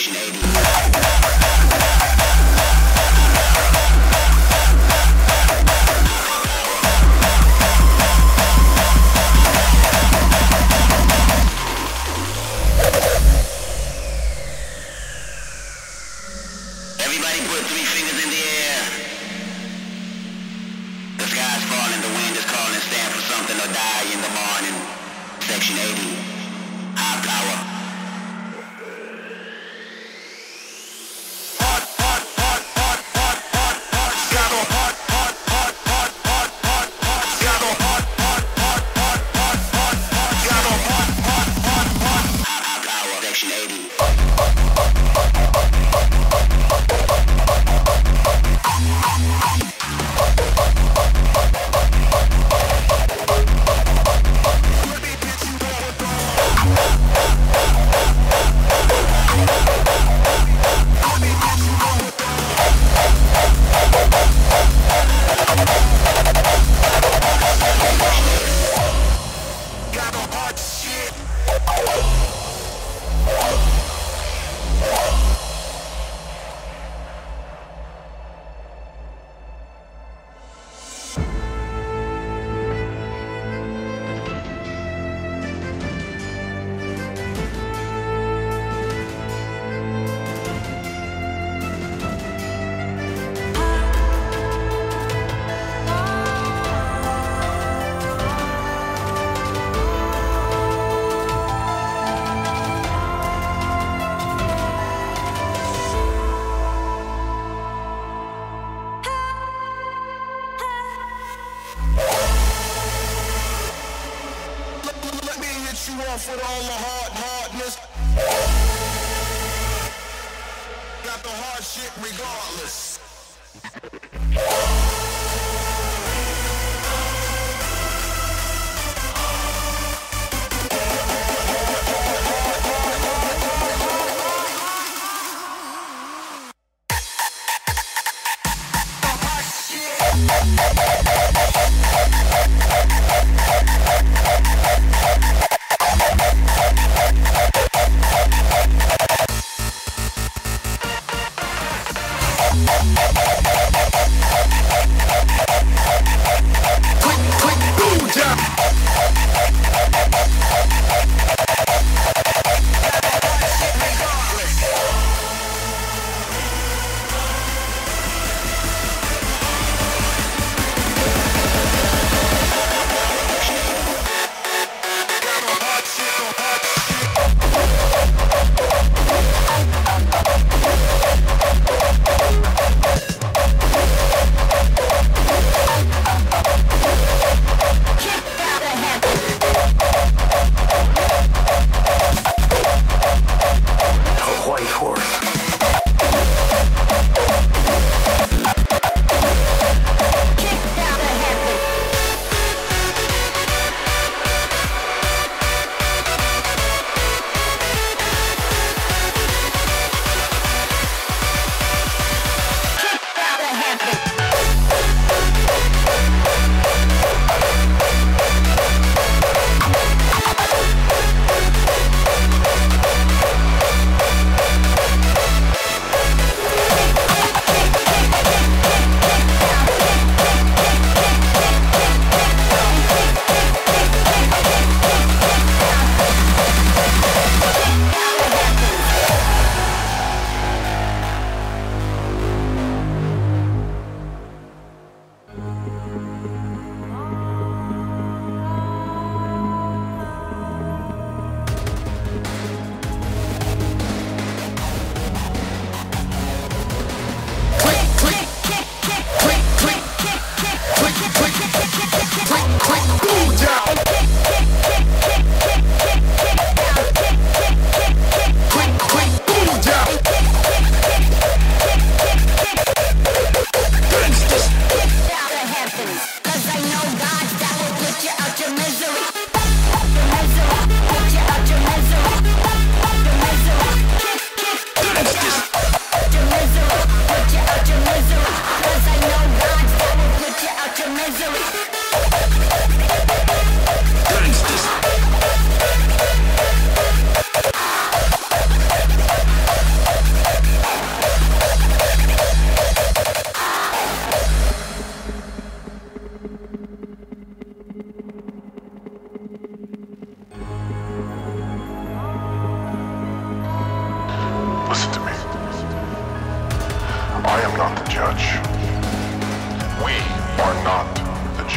Section 80. Shit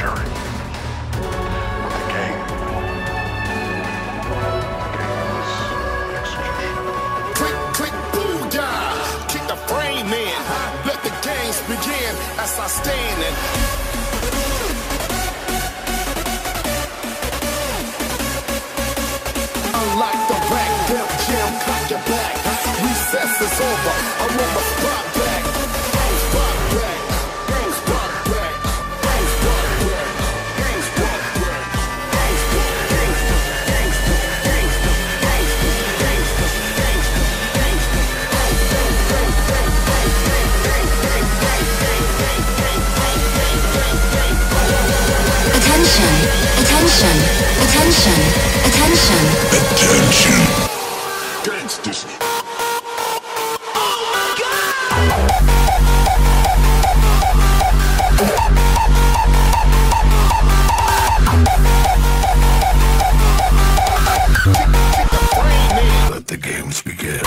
Sherry. The gang. The gang Kick the frame in. Let the games begin as I stand and... Unlock the rack, damn jam, cock your back. Recess is over. I'm on the spot. attention, attention, attention. Attention. Gangsters. Let the games begin.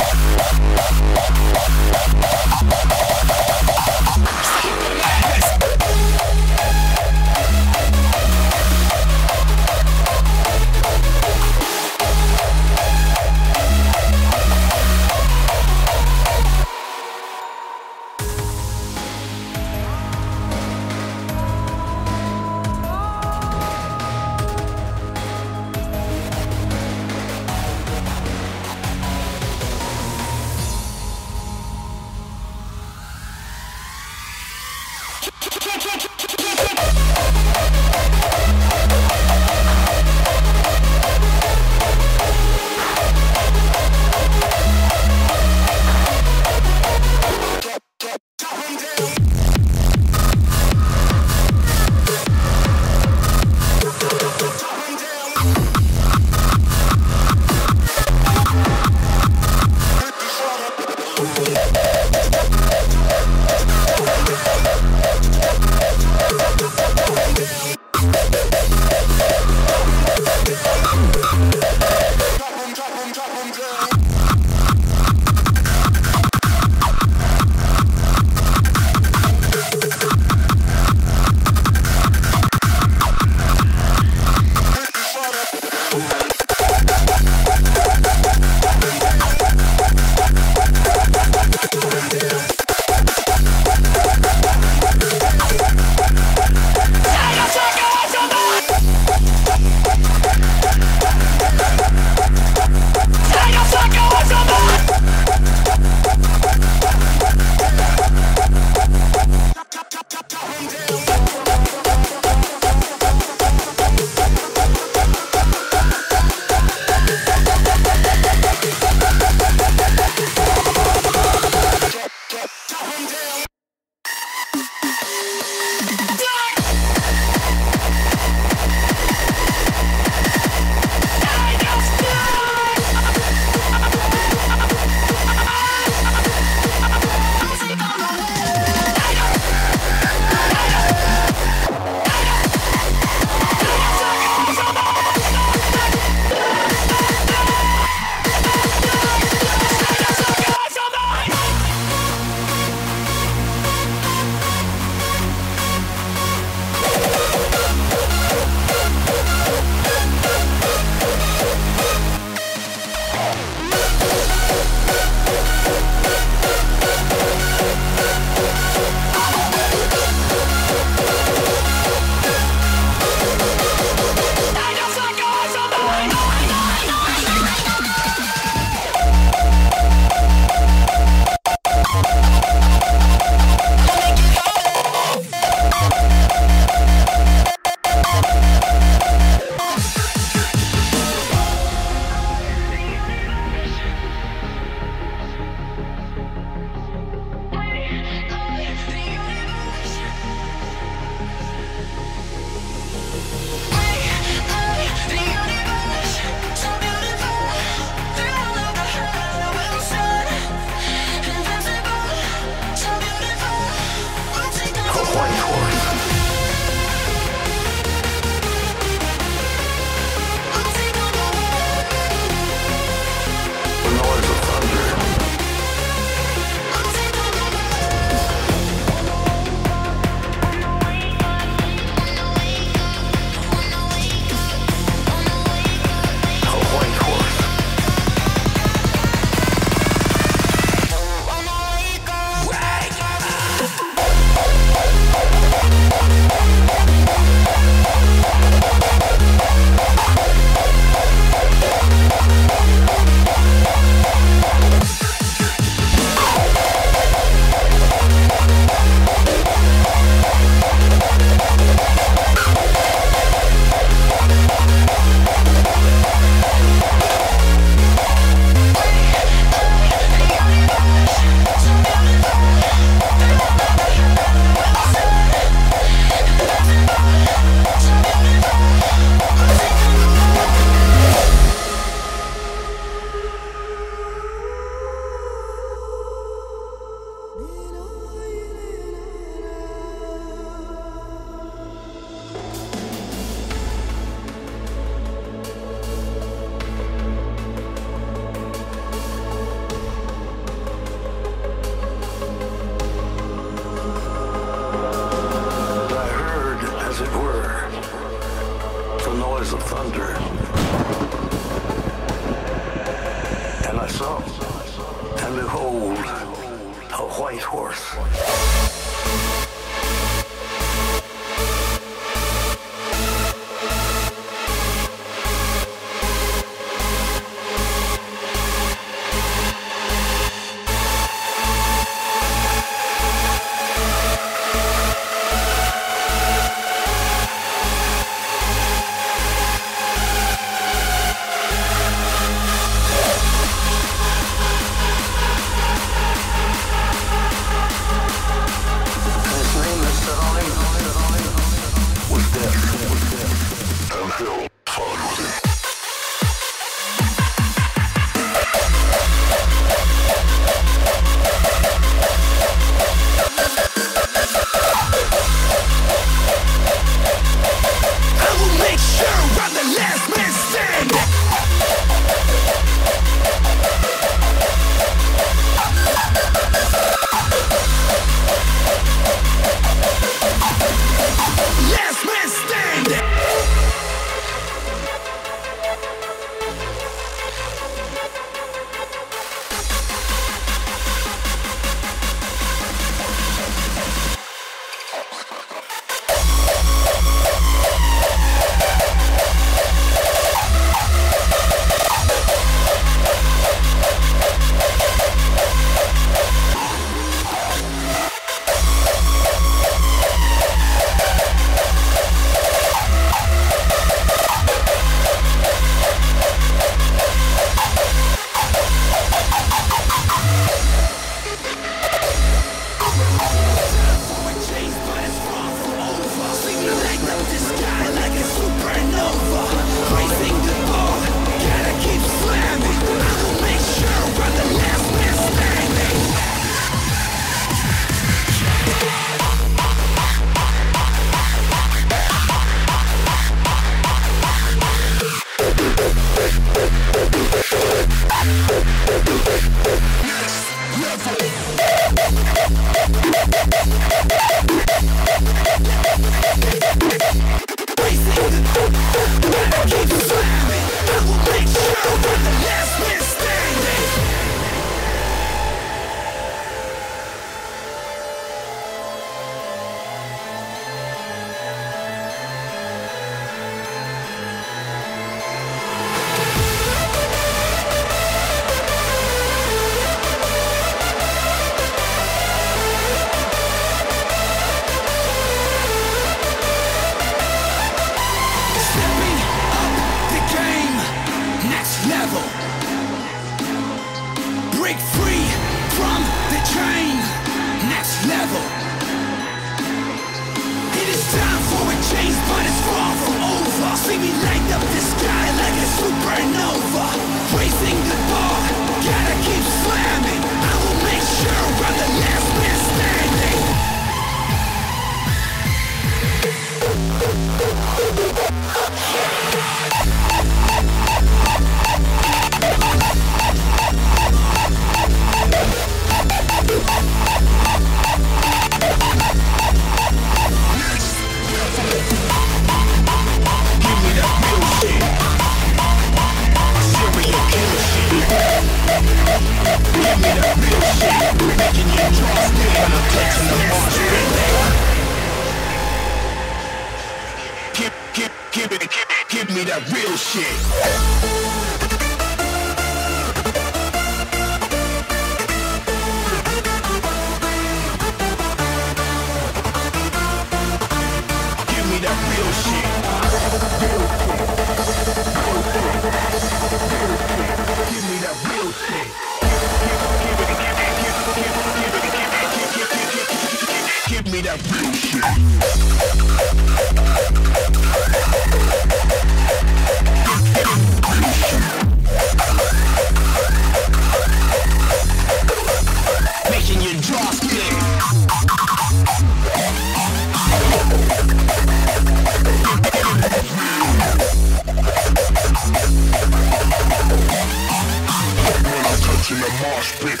in the marsh pit.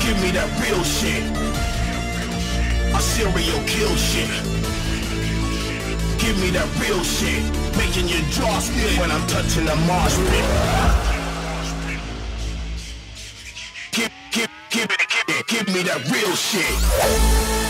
Give me that real shit. A serial kill shit. Give me that real shit. Making your jaw split when I'm touching the marsh pit. Give, give, give, it, give, it, give me that real shit.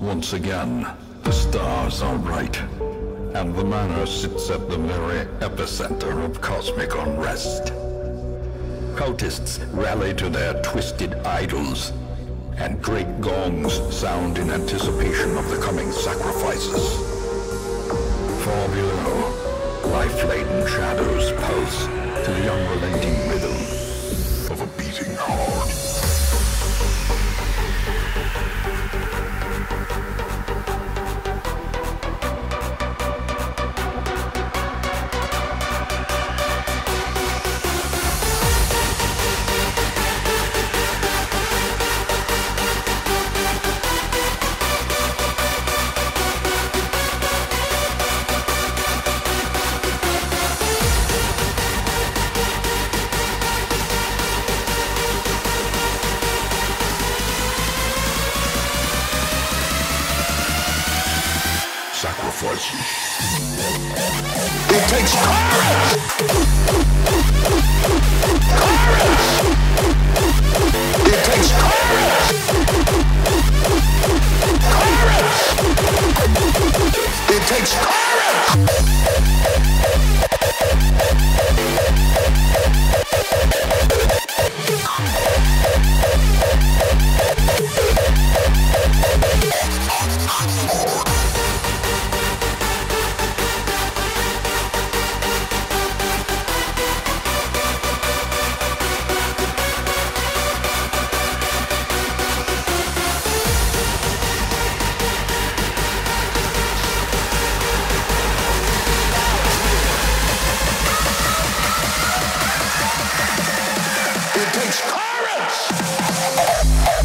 Once again, the stars are right, and the manor sits at the very epicenter of cosmic unrest. Cultists rally to their twisted idols, and great gongs sound in anticipation of the coming sacrifices. Far below, life-laden shadows pulse to the unrelenting rhythm It It takes courage.